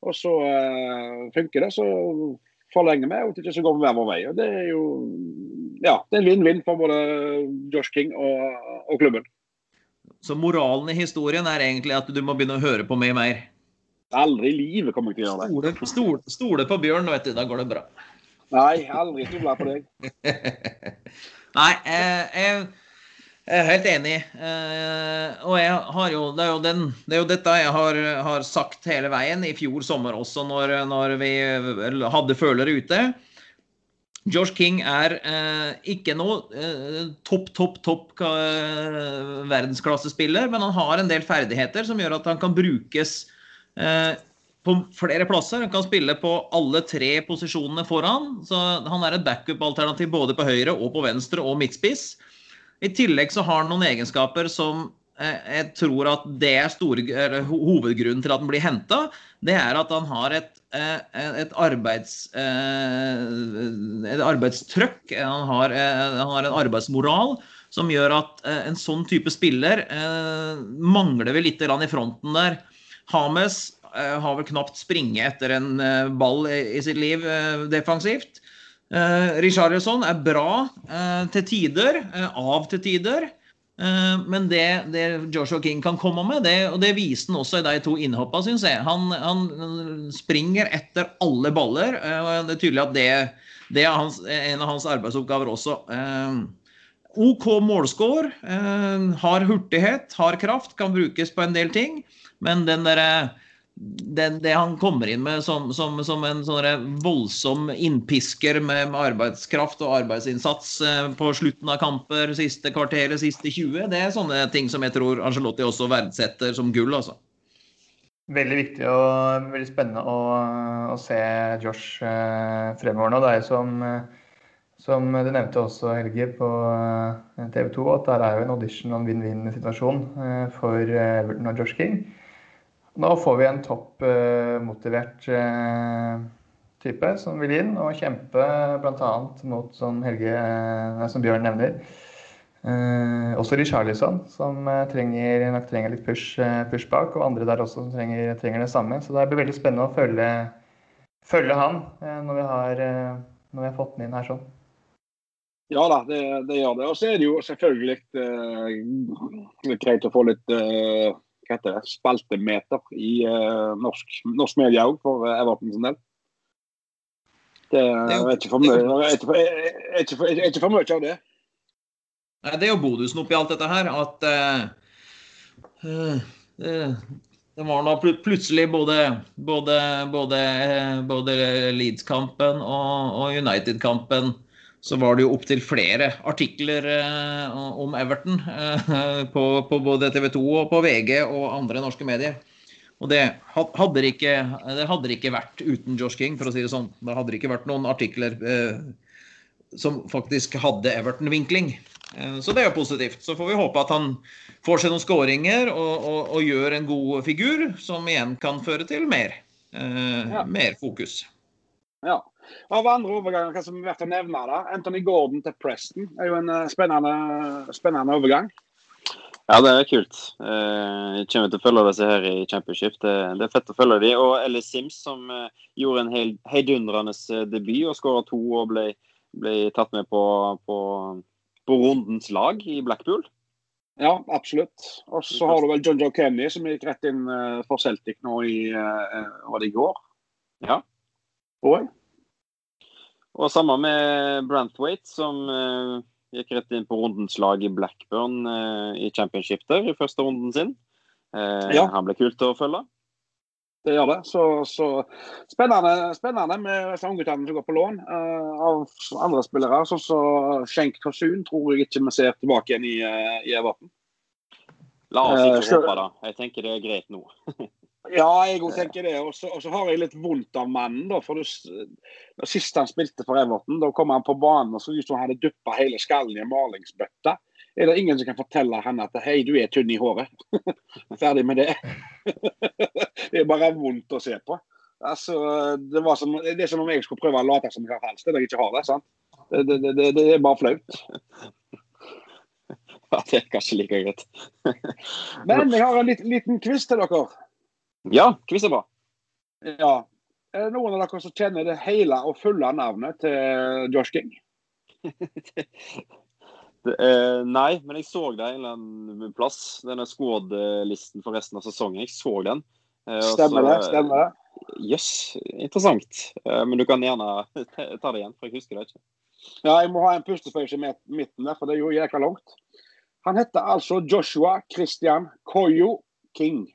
og så uh, funker det. Så forlenger vi, og ikke så går vi hver vår vei. Og det er jo ja, det er en vinn-vinn for både Josh King og, og klubben. Så moralen i historien er egentlig at du må begynne å høre på meg mer. Aldri i livet kommer jeg til å gjøre det. Stole, stole, stole på Bjørn, vet du. Da går det bra. Nei, aldri stole på deg. Nei, eh, jeg, jeg er helt enig. Eh, og jeg har jo det, er jo den, det er jo dette jeg har, har sagt hele veien i fjor sommer også, når, når vi hadde følere ute. Josh King er eh, ikke noe eh, topp, topp, topp eh, verdensklassespiller, men han har en del ferdigheter som gjør at han kan brukes eh, på flere plasser. Han kan spille på alle tre posisjonene foran. Så han er et backup-alternativ både på høyre og på venstre og midtspiss. I tillegg så har han noen egenskaper som eh, jeg tror at det er store, hovedgrunnen til at han blir henta, det er at han har et, et, arbeids, eh, et arbeidstrøkk. Han har, eh, han har en arbeidsmoral som gjør at eh, en sånn type spiller eh, mangler vi litt i fronten der. Hames eh, har vel knapt springe etter en eh, ball i, sitt liv eh, defensivt. Richarlison er bra eh, til tider, eh, av til tider. Eh, men det, det Joshua King kan komme med, det, og det viste han også i de to innhoppa, syns jeg. Han, han springer etter alle baller. eh, og det er tydelig at det, det er hans, en av hans arbeidsoppgaver også. Eh, OK målscore. har hurtighet, har kraft, kan brukes på en del ting. Men den derre den, det han kommer inn med som, som, som en sånn voldsom innpisker med, med arbeidskraft og arbeidsinnsats eh, på slutten av kamper, siste kvarteret, siste 20, det er sånne ting som jeg tror Angelotti også verdsetter som gull. altså. Veldig viktig og veldig spennende å, å se Josh eh, fremover nå. Det er jo som, som du nevnte også, Helge, på eh, TV 2, at der er jo en audition en vinn-vinn-situasjon for Everton og Josh King. Nå får vi en toppmotivert eh, type som vil inn og kjempe bl.a. mot, som, Helge, eh, som Bjørn nevner, Eh, også Richarlison, som eh, trenger, nok trenger litt push, eh, push bak, og andre der også som trenger, trenger det samme. Så det blir veldig spennende å følge, følge han eh, når, vi har, eh, når vi har fått den inn her sånn. Ja da, det, det gjør det. Og så er det jo selvfølgelig greit å få litt eh, hva heter det, spaltemeter i uh, norsk, norsk media òg, for eh, Everton sin del. Det er ikke for mye, av det. Nei, Det er jo bonusen oppi alt dette her, at uh, eh, det, det var nå plutselig både, både, både, både Leeds-kampen og, og United-kampen så var det jo opptil flere artikler eh, om Everton eh, på, på både TV 2 og på VG og andre norske medier. Og det hadde det ikke, det hadde det ikke vært uten Josh King, for å si det sånn. Det hadde det ikke vært noen artikler eh, som faktisk hadde Everton-vinkling. Eh, Så det er jo positivt. Så får vi håpe at han får seg noen skåringer og, og, og gjør en god figur, som igjen kan føre til mer, eh, Ja. mer fokus. Ja. Av andre overganger hva som er verdt å nevne, da. Anthony Gordon til Preston er jo en eh, spennende, spennende overgang. Ja, det er kult. Eh, Jeg kommer til å følge disse her i championship. Det, det er fett å følge dem. Og Ellis Sims, som eh, gjorde en hel, heidundrende debut og skåra to og ble, ble tatt med på, på, på rundens lag i Blackpool. Ja, absolutt. Og så har du vel John Joe Kenny, som gikk rett inn for Celtic nå i Var det i går? Ja. Jeg. Og samme med Branthwaite, som uh, gikk rett inn på rundens lag i Blackburn uh, i championship der i første runden sin. Uh, Ja. Han ble kult å følge. Det gjør det. Så, så spennende, spennende med disse ungguttene som går på lån av andre spillere. Sånn som Schenk Tosun tror jeg ikke vi ser tilbake igjen i, i Everton. La oss ikke så- håpe det. Jeg tenker det er greit nå. Ja, jeg òg tenker det. Og så har jeg litt vondt av mannen. da, for da Sist han spilte for Everton, da kom han på banen og så ut som han hadde duppa hele skallen i en malingsbøtte. Er det ingen som kan fortelle han at hei, du er tynn i håret? Ferdig med det. det er bare vondt å se på. Altså, det, var som, det er som om jeg skulle prøve å late som jeg har hals når jeg ikke har det. sant? Det, det, det er bare flaut. Ja, det er kanskje like greit. Men jeg har en liten, liten quiz til dere. Ja, quiz er bra. Ja. Er det noen av dere som kjenner det hele og fulle navnet til Josh King? Det, eh, nei, men jeg så det en eller annen plass. Denne squad-listen for resten av sesongen. Jeg så den. Eh, Stemmer det? stemmer det? Jøss, interessant. Eh, men du kan gjerne ta det igjen, for jeg husker det ikke. Ja, jeg må ha en pustepause i midten der, for det er jo jækla langt. Han heter altså Joshua Christian Koyo King.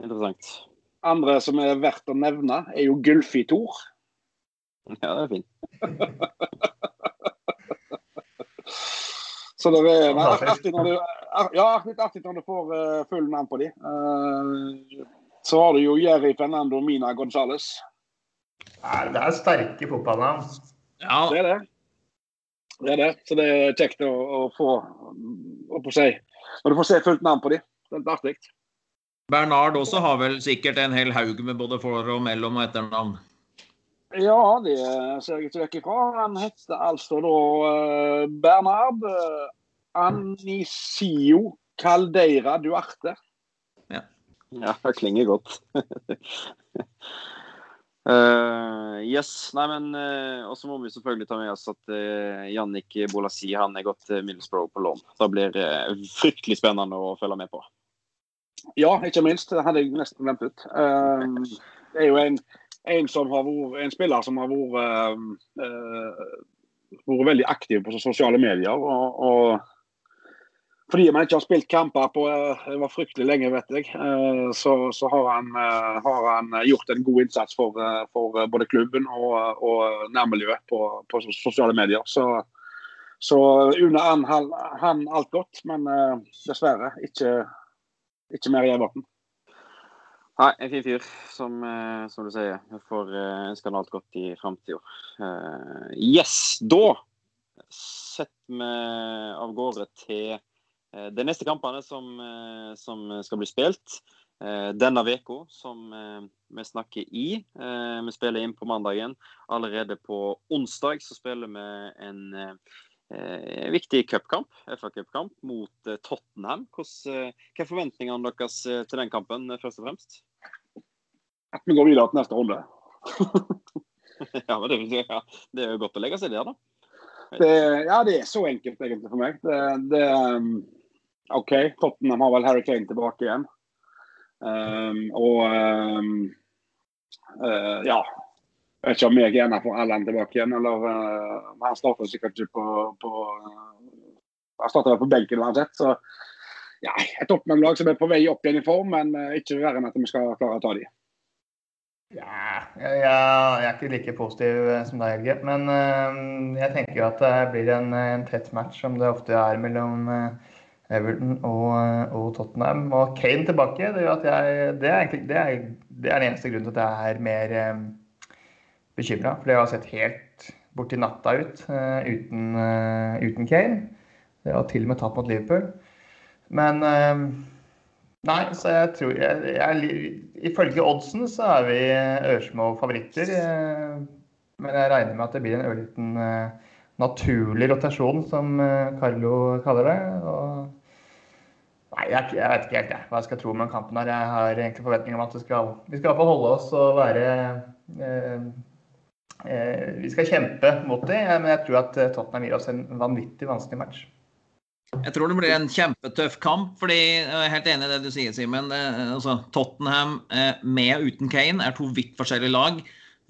Interessant. Andre som er verdt å nevne, er jo Gylfi Thor. Ja, det er fint. Så det er nei, artig når du, ja, litt artig når du får uh, full navn på de. Eh, så har du jo Jerry Fernando Mina Gonzales. Det er sterke fotballnavn. Ja, Det er det. Det er det. Så det er kjekt å, å få å på å si, når du får se fullt navn på dem. Det er litt artig. Bernard også har vel sikkert en hel haug med både for- og mellom- og etternavn. Ja, det ser jeg ikke vekk ifra. Han heter altså da eh, Bernard Anisio Caldeira Duarte. Ja, det klinger godt. Uh, yes. Nei, men uh, Og så må vi selvfølgelig ta med oss at uh, Jannik Bolasi han er gått til Middlesbrough på lån. Det blir uh, fryktelig spennende å følge med på. Ja, ikke minst. Det hadde jeg nesten glemt ut. Um, det er jo en, en, vært, en spiller som har vært, uh, vært veldig aktiv på sosiale medier. og, og fordi man ikke har spilt kamper på det var fryktelig lenge, vet jeg, så, så har, han, har, han, gjort en god innsats for, for både klubben og, og nærmiljøet på, på, sosiale medier. Så, så unner han, han, alt godt, men dessverre ikke, ikke mer Geir Everton. Nei, en fin fyr, som, som du sier. Jeg får ønske han alt godt i framtida. yes, da setter vi av gårde til de neste kampene som, som skal bli spilt denne uka, som vi snakker i. Vi spiller inn på mandagen. Allerede på onsdag så spiller vi en viktig cupkamp, FA-cupkamp mot Tottenham. Hvordan, hva er forventningene deres til den kampen, først og fremst? At vi går videre til neste runde. ja, men det, ja, det er jo godt å legge seg der, da. Det, ja, det er så enkelt egentlig for meg. Det, det, OK, Tottenham har vel Harry Kane tilbake igjen. Um, og um, uh, ja Jeg vet ikke om jeg gjerne får Allan tilbake igjen, eller uh, Han starter sikkert ikke på, på uh, Han starter på benken uansett, så ja, et Tottenham-lag som er på vei opp igjen i form, men ikke verre enn at vi skal klare å ta dem. Ja, jeg, jeg, er ikke like positiv som deg, Helge. Men jeg tenker jo at det blir en, en tett match, som det ofte er mellom Everton og, og, Tottenham. Og Kane tilbake, det, at jeg, det, er egentlig, det, er, det er den eneste grunnen til at jeg er mer um, bekymra. For det har sett helt borti natta ut uh, uten, uh, uten, Kane. Det har til og med tatt mot Liverpool. Men uh, Nei, så jeg tror jeg, jeg, Ifølge oddsen så er vi ørsmå favoritter. Men jeg regner med at det blir en ørliten naturlig rotasjon, som Carlo kaller det. Og Nei, jeg, jeg, vet ikke helt jeg, hva jeg skal tro om den kampen. her. Jeg har egentlig forventning om at vi skal, vi skal holde oss og være eh, eh, Vi skal kjempe mot det, men jeg tror at Tottenham gir oss en vanvittig vanskelig match. Jeg tror det blir en kjempetøff kamp. fordi Jeg er helt enig i det du sier, Simen. Altså, Tottenham eh, med og uten Kane er to vidt forskjellige lag.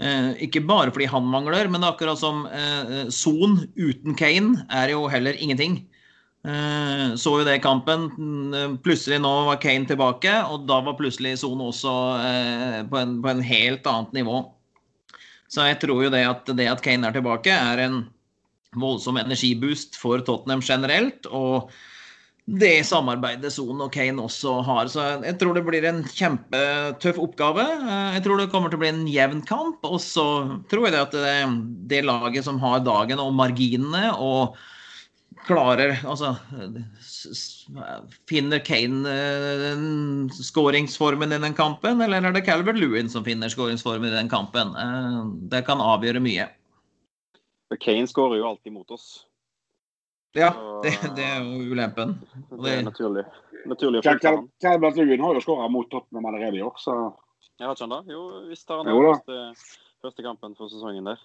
Eh, ikke bare fordi han mangler, men det er akkurat som eh, Son uten Kane er jo heller ingenting. Eh, så jo det i kampen. Plutselig nå var Kane tilbake, og da var plutselig Son også eh, på, en, på en helt annet nivå. Så jeg tror jo det at, det at Kane er tilbake, er en voldsom energiboost for Tottenham generelt. Og det samarbeidet Son og Kane også har. Så jeg tror det blir en kjempetøff oppgave. Jeg tror det kommer til å bli en jevn kamp. Og så tror jeg det at det, det laget som har dagen og marginene og klarer Altså Finner Kane uh, skåringsformen i den kampen, eller er det Calvert Lewin som finner skåringsformen i den kampen? Uh, det kan avgjøre mye. Kane skårer jo alltid mot oss. Ja, det, det er jo ulempen. Det er naturlig. Calvert Lewin har jo skåra mot Tottenham allerede i år, så Jeg har ikke han det? Jo visst har han den det. Første, første kampen for sesongen der.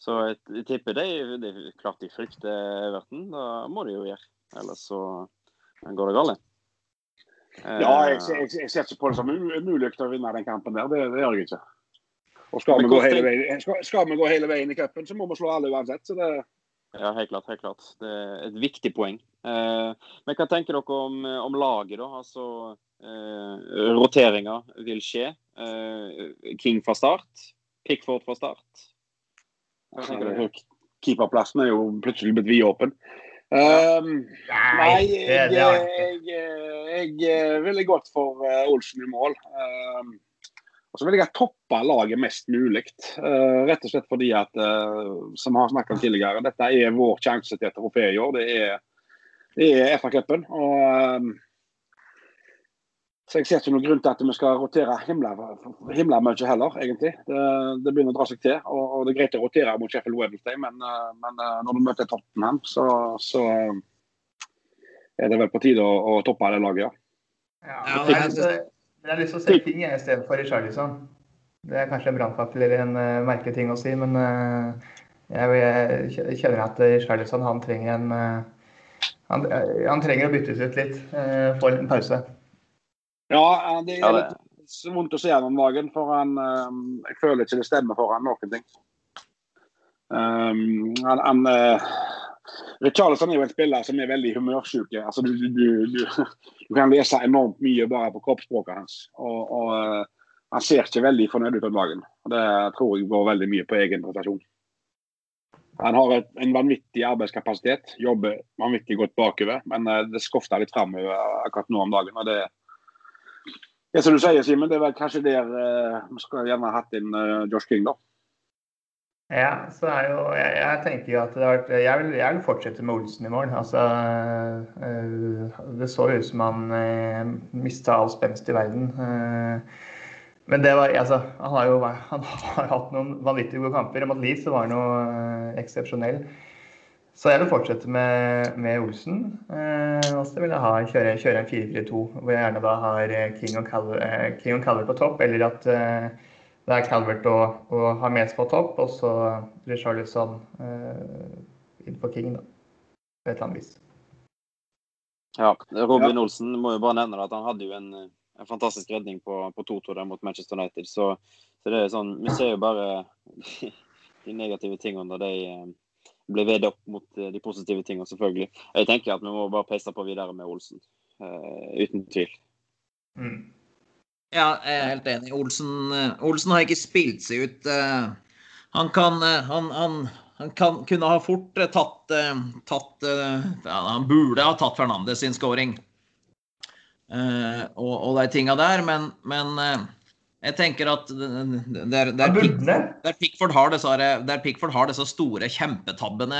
Så jeg, jeg tipper det, det er klart de frykter Everton. Da må de jo gjøre. Ellers så går det galt. Ja, jeg, ser- jeg, jeg ser ikke på det som umulig å vinne den kampen der. Det, det gjør jeg ikke. Og skal vi, veien, skal, skal vi gå hele veien i cupen, så må vi slå alle uansett. Så det, Ja, helt klart. helt klart. Det er et viktig poeng. Eh, men hva tenker dere om, om laget, da? Altså, eh, Roteringer vil skje. Eh, King fra start. Pickford fra start. Hva tenker dere? Keeperplassen er jo plutselig blitt vidåpen. Um, nei, jeg, jeg jeg, ikke. jeg, jeg ville gått for eh, Olsen i mål. Um, og så vil jeg toppe laget mest mulig. Uh, rett og slett fordi at, uh, som har snakket om tidligere, dette er vår sjanse til et trofé i år. Det er, er FA-cupen. Og um, så jeg ser ikke noen grunn til at vi skal rotere himla, himla mye heller, egentlig. Det, det, begynner å dra seg til. Og, og, det er greit å rotere mot Sheffield Wednesday, men, uh, men uh, når du møter Tottenham, så, så er det vel på tide å, å toppe det laget, ja. ja jeg, har lyst, jeg har lyst til å se for i Charlison. Det er kanskje en brannfakkel eller en uh, merkelig ting å si, men uh, jeg, jeg, kjenner at Charlison han trenger en uh, han, han, trenger å byttes ut litt for en pause. Ja, det er litt vondt å se ham om dagen, for han, um, jeg føler ikke det stemmer for han noen ting. Um, han, han uh, Richarlison er jo en spiller som er veldig humørsyk. Altså, du, du, du, du, kan lese enormt mye bare på kroppsspråket hans. Og, og uh, han ser ikke veldig fornøyd ut om dagen. Og Det tror jeg går veldig mye på egen prestasjon. Han har et, en vanvittig arbeidskapasitet, jobber vanvittig godt bakover, men uh, det skofter litt framover akkurat nå om dagen. og det det som du sier, Simen, det er vel kanskje der uh, vi skulle gjerne hatt inn uh, Josh King, da. Ja, så er jo Jeg, jeg tenker jo at det har vært jeg vil, jeg vil fortsette med Olsen i morgen. Altså uh, Det så ut som han uh, mista all spenst i verden. men det var Altså, han har jo han har hatt noen vanvittig gode kamper. Mot Leeds så var han jo eksepsjonell. Så jeg vil fortsette med, med Olsen. Eh, og så vil jeg ha, kjøre, kjøre en 4-4-2, hvor jeg gjerne da har eh, King og, Calvert, eh, King og Calvert på topp. Eller at eh, det er Calvert og, og Hames på topp, og så Richarlison eh, inn på King, da. På et eller annet vis. Ja, Robin ja. Olsen må jo bare nevne at han hadde jo en, en fantastisk redning på, på 2-2 mot Manchester United. Så, så, det er sånn Vi ser jo bare de negative tingene da de blir veid opp mot eh, de positive tingene, selvfølgelig. Jeg tenker at vi må bare peise på videre med Olsen. Uh, uten tvil. Mm. Ja, jeg er helt enig. Olsen, uh, Olsen har ikke spilt seg ut. Uh, han kan han, han, han kan, kunne ha fort tatt, tatt ja, Han burde ha tatt Fernandes sin scoring og, og de tinga der, men, men jeg tenker at der, der, der, Pickford har disse, der Pickford har disse store kjempetabbene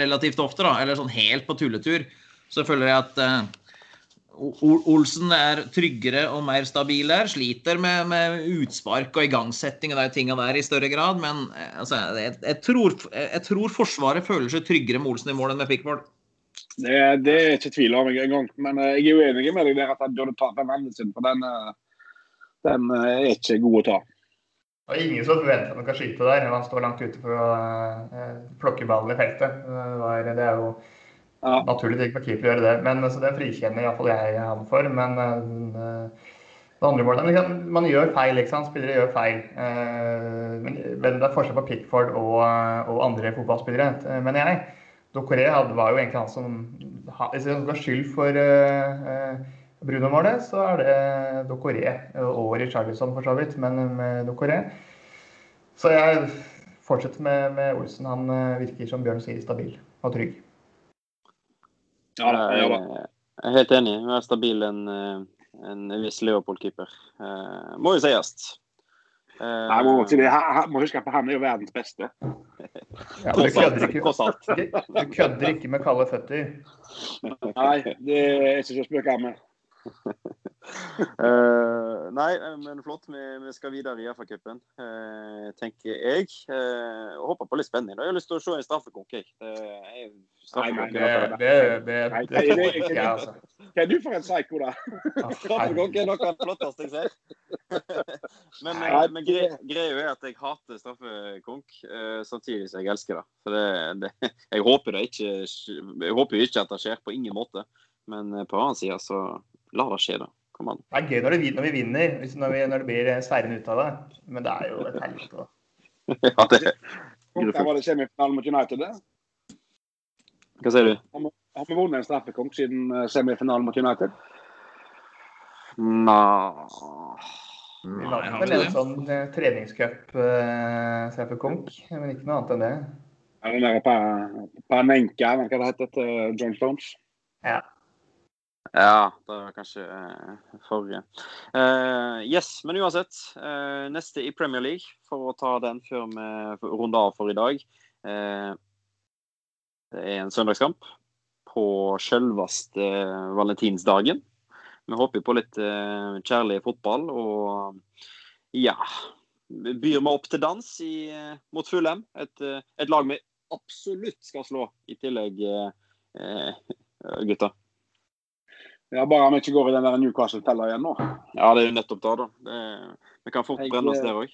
relativt ofte, da, eller sånn helt på tulletur, så føler jeg at uh, Olsen er tryggere og mer stabil der. Sliter med, med utspark og igangsetting og de tinga der i større grad. Men eh, altså, jeg, jeg, tror, jeg, tror, Forsvaret føler seg tryggere med Olsen i mål enn med Pickford. Det, det er ikke tvil om engang. Men jeg er uenig med deg der at han burde ta den sin. For den uh den eh, er ikke god å ta. Det ingen som forventer at han kan skyte der. Han står langt ute for å uh, plukke ballen i feltet. Det er jo ja. naturlig ikke for keeper å gjøre det. Men så det frikjenner iallfall jeg ham for. Men uh, det andre målet liksom, Man gjør feil, ikke sant. Spillere gjør feil. Uh, men, det er forskjell på Pickford og, og andre fotballspillere, mener jeg. Dokoré var jo egentlig han som, Hvis ga skyld for Bruno-målet, så er det Dokoré og Richarlison for så vidt, men med Dokoré. Så jeg fortsetter med, med, Olsen. Han eh, virker som Bjørn sier, stabil og trygg. Ja, jeg er helt enig. Hun er stabil enn en, en viss Leopold-keeper. Eh, må jo sies. Eh, Nei, må, det, må huske på han er jo verdens beste. Ja, du, kødder ikke, du kødder ikke med kalde føtter? Nei, det er ikke så spøk med uh, nei, eh, men flott. Vi, vi skal videre i FA-cupen, uh, tenker jeg. Uh, håper på litt spenning. Da. Jeg har lyst til å se en straffekonk, jeg. Nei, det, det, det, det ikke, altså. Hva er du for en psyko, da? Straffekonk er noe av det flotteste jeg ser. men, men greia er at jeg hater straffekonk, samtidig som jeg elsker det. For det, jeg håper det ikke Jeg håper ikke at det skjer, på ingen måte. Men på annen side så La det skje, da. Kom an. Det er gøy når, det, når vi vinner, når, vi, når det blir seirende ut av det. Men det er jo et helvete, da. ja, det Hvor var det semifinalen mot United, det? Hva sier du? Har vi vunnet en straffekonk siden eh, semifinalen mot United? Nei Vi vant vel en sånn uh, treningscup-straffekonk, uh, men ikke noe annet enn det. Ja, den der Panenka, hva det heter, til John Stones? Ja. Ja, det var kanskje uh, forrige. Uh, yes, men uansett. Uh, neste i Premier League, for å ta den før vi runder av for i dag. det er en søndagskamp. på selveste valentinsdagen. Vi håper på litt eh, kjærlig fotball og ja Byr vi opp til dans i, eh, mot Fulham. Et, eh, et, lag vi absolutt skal slå, i tillegg, eh, gutta. Ja, Bare om vi ikke går i den der Newcastle-teller igjen nå. Ja, det er jo nettopp det, da. Det, vi kan fort brenne oss der òg.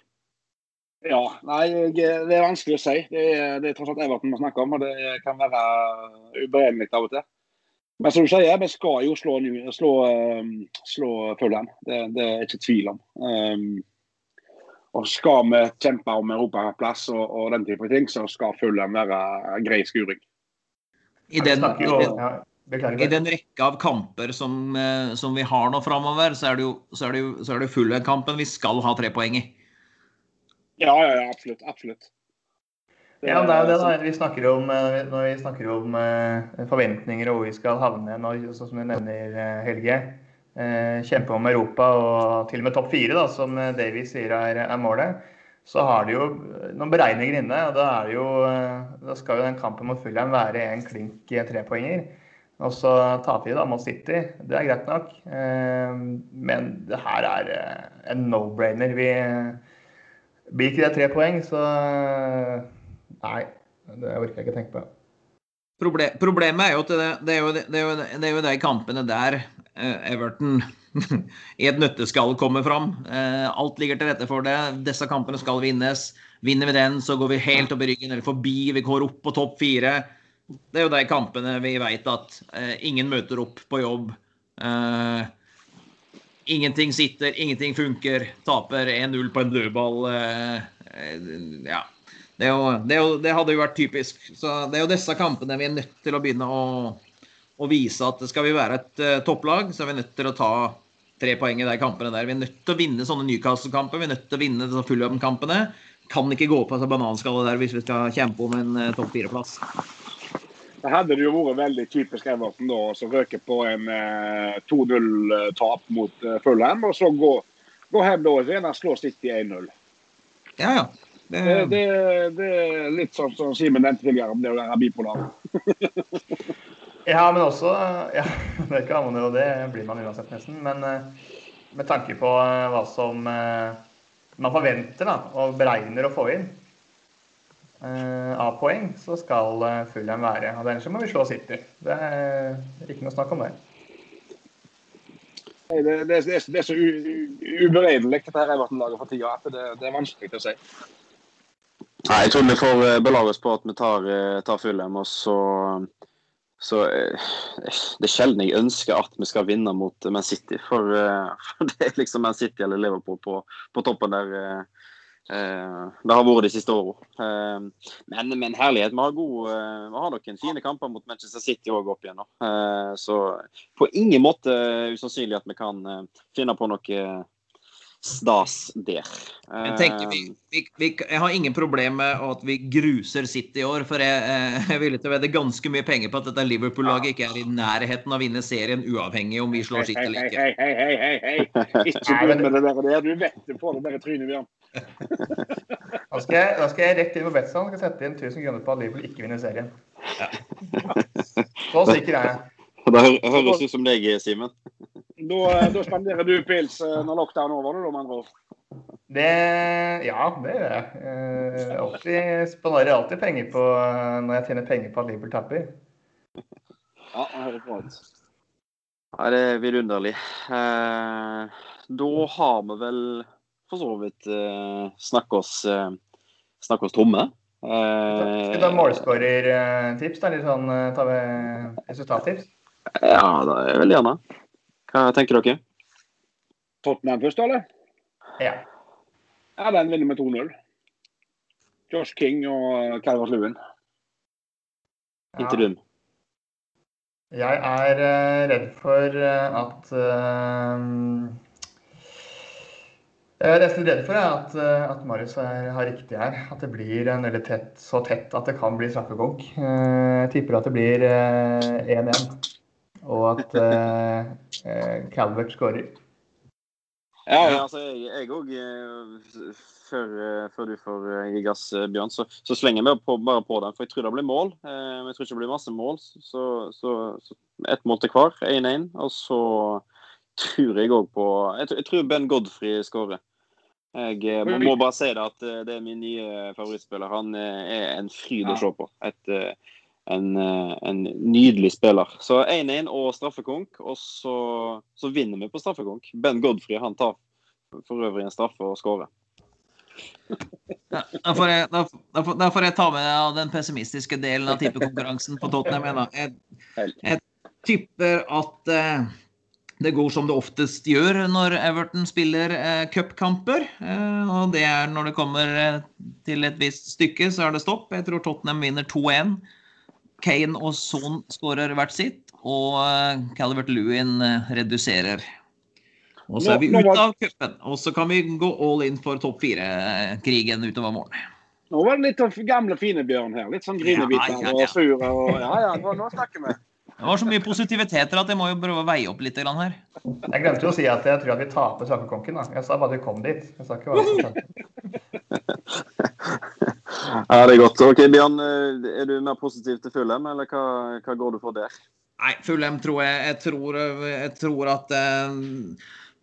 Ja, nei, det er vanskelig å si. Det er, det er tross alt Everton vi snakker om, og det kan være uberegnelig av og til. Men som du sier, vi skal jo slå, slå, ehm, slå Fulham. Det, det er ikke tvil om. Um, og skal vi kjempe om europaplass og, og den type ting, så skal Fulham være grei skuring. I den, i, den, I den, rekke av kamper som, eh, som vi har nå framover, så er det jo, så er det jo, så er det Fulham-kampen vi skal ha tre poeng i. Ja, ja, ja, absolutt. Absolutt. Ja, det er jo det da, vi snakker om, eh, når vi snakker om uh, forventninger og hvor vi skal havne nå, sånn som du nevner, Helge. Kjempe om Europa og til og med topp fire, da, som Davy sier er, er, målet. Så har de jo noen beregninger inne. og Da, er det jo, da skal jo den kampen mot Fulham være en klink trepoenger. Og så taper vi da mot City. Det er greit nok. Men det her er en no-brainer. Vi Blir ikke det tre poeng, så Nei, det orker jeg ikke tenke på. Problem, problemet er jo at det, det, er jo, det, er jo, det er jo de kampene der eh, Everton i et nøtteskall kommer fram. Eh, alt ligger til rette for det. Disse kampene skal vinnes. Vinner vi den, så går vi helt opp i ryggen eller forbi. Vi går opp på topp fire. Det er jo de kampene vi vet at eh, ingen møter opp på jobb. Eh, ingenting sitter, ingenting funker. Taper 1-0 på en dødball. Eh, eh, ja. Det, jo, det, jo, det, hadde jo vært typisk. Så Det er jo disse kampene vi er nødt til å begynne å, å vise at skal vi være et uh, topplag, så er vi nødt til å ta tre poeng i de kampene der. Vi er nødt til å vinne sånne Newcastle-kamper, vi er nødt til å vinne Fulham-kampene. Kan ikke gå på bananskallet der hvis vi skal kjempe om en uh, topp fire-plass. Det hadde det jo vært veldig typisk Everton da, å røke på en eh, 2-0-tap mot eh, Fulham, og så gå, gå hjem da og gjerne slå City 1-0. Ja, ja. Det, det, det, er litt sånn som Simen nevnte tidligere om det å være bipolar. ja, men også ja, Det kan man jo, det blir man uansett nesten. Men eh, med tanke på eh, hva som eh, man forventer da, og beregner å få inn av poeng, så skal Fulham være. og Ellers må vi slå City. Det er ikke noe snakk om det. Det, det, det, det er så uberedelig dette her Everton-laget for tida, at det, det er vanskelig å si. Nei, jeg tror vi får eh, belage oss på at vi tar, eh, tar Fulham. Og så, så eh, Det er sjelden jeg ønsker at vi skal vinne mot Man City. For, for det er liksom Man City eller Liverpool på, på toppen der. Det har vært de siste åra. Men, men, herlighet, vi har, god, vi har noen fine kamper mot Manchester City òg opp igjennom. Så på ingen måte usannsynlig at vi kan finne på noe stas der. men tenker, vi, vi, vi, jeg har ingen problem med at vi gruser City i år. For jeg, eh, jeg er villig til å vedde ganske mye penger på at dette Liverpool-laget ikke er i nærheten av å vinne serien, uavhengig om vi slår City eller ikke. Hei, hei, hei, hei, hei. Ikke begynn med det der. Du vet det på det der trynet, Bjørn. Da skal, jeg, da skal jeg rett inn på Betson og sette inn 1000 kroner på at Liverpool ikke vinner serien. Ja. Så sikker er jeg. Det høres ut som deg, Simen. Da, da, spenderer du pils eh, når lockdown er over, da, med andre ord? Det, ja, det gjør jeg. Eh, alltid, spanderer alltid penger på når jeg tjener penger på at Liverpool tapper. Ja, jeg hører på alt. Ja, det er vidunderlig. Eh, da har vi vel for så vidt uh, snakke oss, uh, snakke oss tomme. Uh, Skal du ha målskårertips? Litt sånn, tar vi resultattips? Ja, det er veldig gjerne. Hva tenker dere? Tottenham først, eller? Ja. Ja, Den vinner med 2-0. Josh King og Calvert Lewin. Inntil ja. Jeg er uh, redd for uh, at uh, Jeg er nesten redd for at, at Marius er, har riktig her. At det blir en veldig tett, så tett at det kan bli straffekonk. Jeg tipper at det blir 1-1 og at eh, Calvert skårer. Ja, ja, altså jeg òg før, eh, før, du får eh, gi gass, eh, Bjørn, så, så slenger meg på, bare på den. For jeg tror det blir mål. men jeg tror ikke det blir masse mål. Så, så, så ett mål til hver. 1-1. Og så tror jeg òg på jeg, jeg, tror Ben Godfrey skårer. Jeg må, må, bare si det at det er min nye favorittspiller. Han er en fryd å se på. Et, en, en, nydelig spiller. Så 1-1 og straffekonk, og så, så, vinner vi på straffekonk. Ben Godfrey han tar for øvrig en straffe og skårer. Da får, jeg, da, da, får, jeg, ta med den pessimistiske delen av tippekonkurransen på Tottenham. Jeg, jeg tipper at eh, det går som det oftest gjør når Everton spiller eh, cupkamper. Eh, og det er når det kommer eh, til et visst stykke, så er det stopp. Jeg tror Tottenham vinner 2-1. Kane og Son skårer hvert sitt, og eh, Calvert Lewin eh, reduserer. Og så er vi ute av cupen. Og så kan vi gå all in for topp fire-krigen utover morgenen. Nå var det litt av gamle, fine Bjørn her. Litt sånn grinebiter ja, ja, ja. og sur. Og, ja, ja, nå, nå snakker vi. Det var så mye positiviteter at jeg må jo prøve å veie opp litt her. Jeg glemte jo å si at jeg tror at vi taper Sakekonken. Jeg sa bare at vi kom dit. Jeg sa ikke hva som skjedde. Ja, det er godt. Ok, Bjørn, eh, er du mer positiv til Fulheim, eller hva, hva går du for der? Nei, Fulheim tror jeg Jeg tror, jeg tror at uh,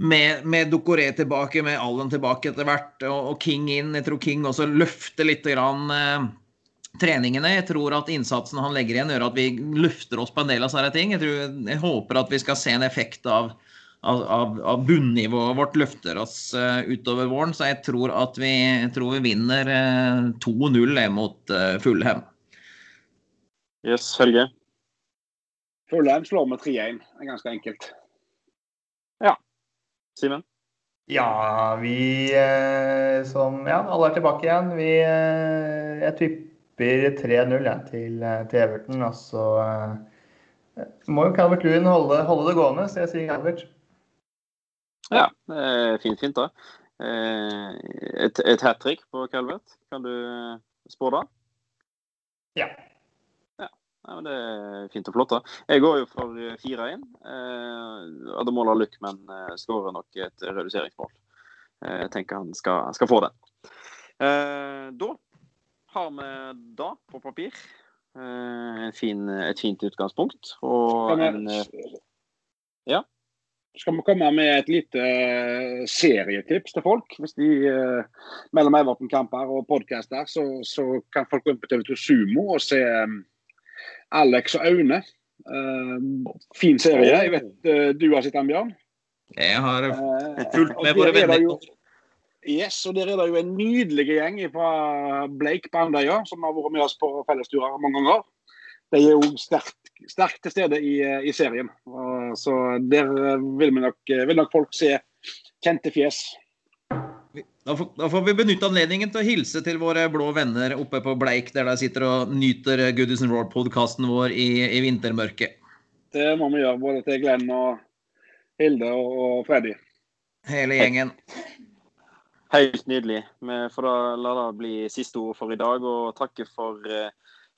med, med Dokoré tilbake, med Allen tilbake etter hvert, og, og, King inn. Jeg tror King også løfter litt grann, eh, treningene. Jeg tror at innsatsen han legger igjen, gjør at vi løfter oss på en del av sånne ting. Jeg, tror, jeg håper at vi skal se en effekt av, av, av, bunnivået vårt løfter oss uh, utover våren. Så jeg tror at vi, tror vi vinner uh, 2-0 mot uh, Fullhem. Yes, Helge? Fullhem slår med 3-1. Det er ganske enkelt. Ja. Simen? Ja, vi eh, som Ja, alle er tilbake igjen. Vi eh, Jeg tipper 3-0 ja, til, eh, til, Everton. Og så uh, må jo Calvert Lewin holde, holde, det gående, så jeg sier Calvert. Ja, fint, fint da. Eh, et, et hat trick på Calvert, kan du spå da? Ja. Ja, men Det er fint og flott. da. Jeg går jo for 4-1. Eh, Ademola Luckman eh, skårer nok et reduseringsmål. Eh, jeg tenker han skal, skal få den. Eh, da har vi da på papir En fin, et fint utgangspunkt. Og en eh, Ja? Skal vi komme med et lite uh, serietips til folk? Hvis de uh, mellom Everton-kamper og podkaster, så, så, kan folk gå inn på TV2 Sumo og se um, Alex og Aune. Uh, fin serie. Jeg vet uh, du har sett den, Bjørn? Jeg har fulgt med våre venner. Yes, og Der er det jo en nydelig gjeng fra Blake på Andøya som har vært med oss på fellesturer mange ganger. De er jo sterkt, sterkt til stede i, i serien. så der vil, nok, vil nok folk se kjente fjes. Da får, da får, vi benytte anledningen til å hilse til våre blå venner oppe på Bleik, der de sitter og nyter Goodies and Roar-podkasten vår i, i, vintermørket. Det må vi gjøre, både til Glenn og Hilde og Freddy. Hele gjengen. Helt nydelig. Vi får da la det bli siste ord for i dag, og takke for uh,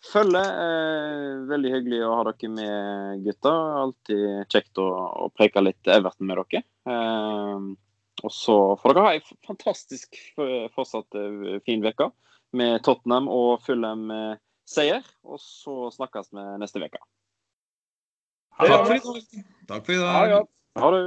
følget. Uh, veldig hyggelig å ha dere med, gutter. Alltid kjekt å, å preke litt Everton med dere. Uh, og så får dere ha ei fantastisk fortsatt eh, fin uke med Tottenham og Fulham seier. Og så snakkes vi neste uke. Takk for i dag. Takk for i dag. Ha det.